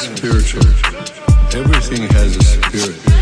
spiritual. Everything has a spirit.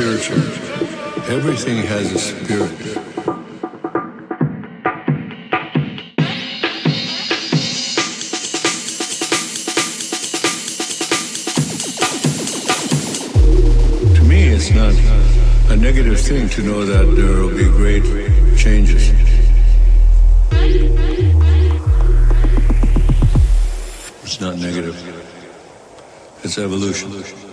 spiritual. Everything has a spirit. To me, it's not a negative thing to know that there will be great changes. It's not negative. It's evolution.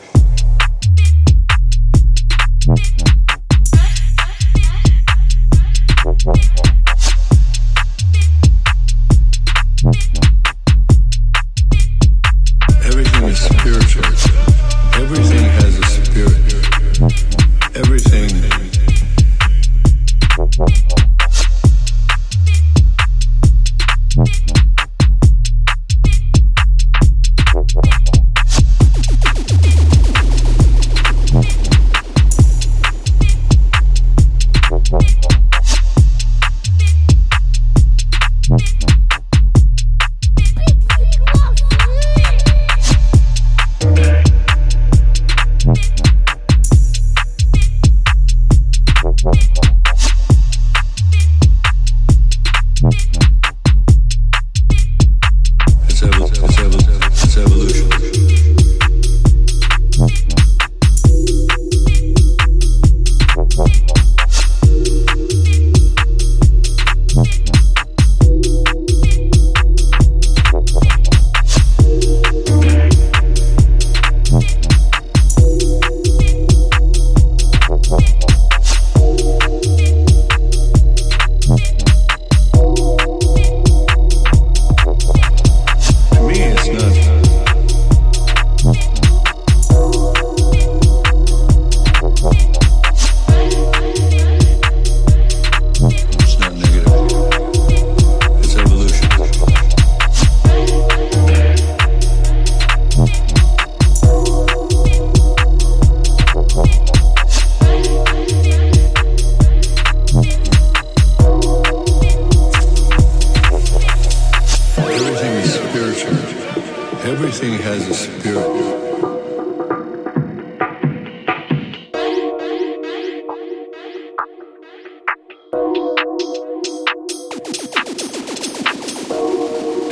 Everything has a spirit.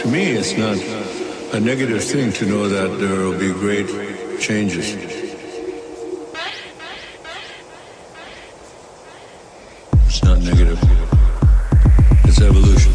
To me, it's not a negative thing to know that there will be great changes. It's not negative, it's evolution.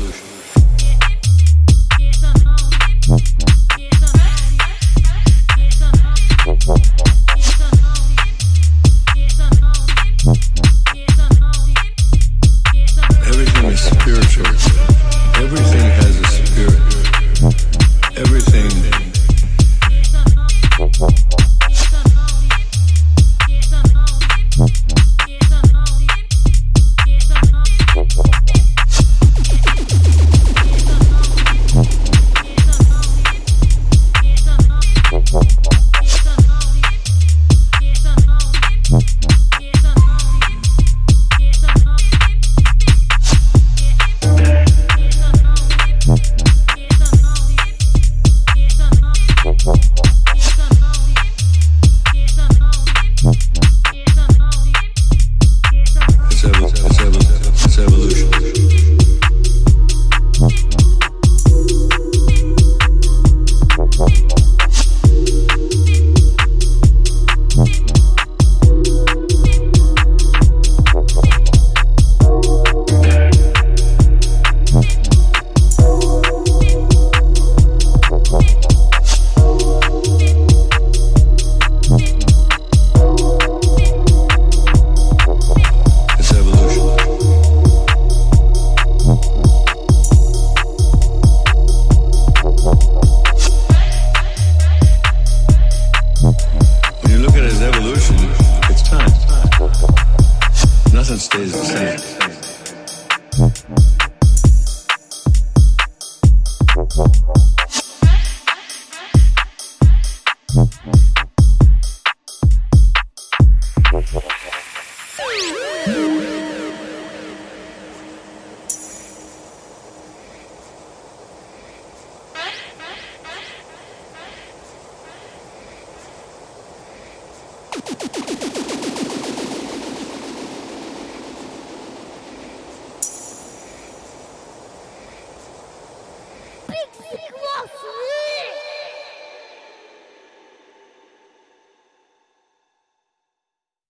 Nothing stays the same.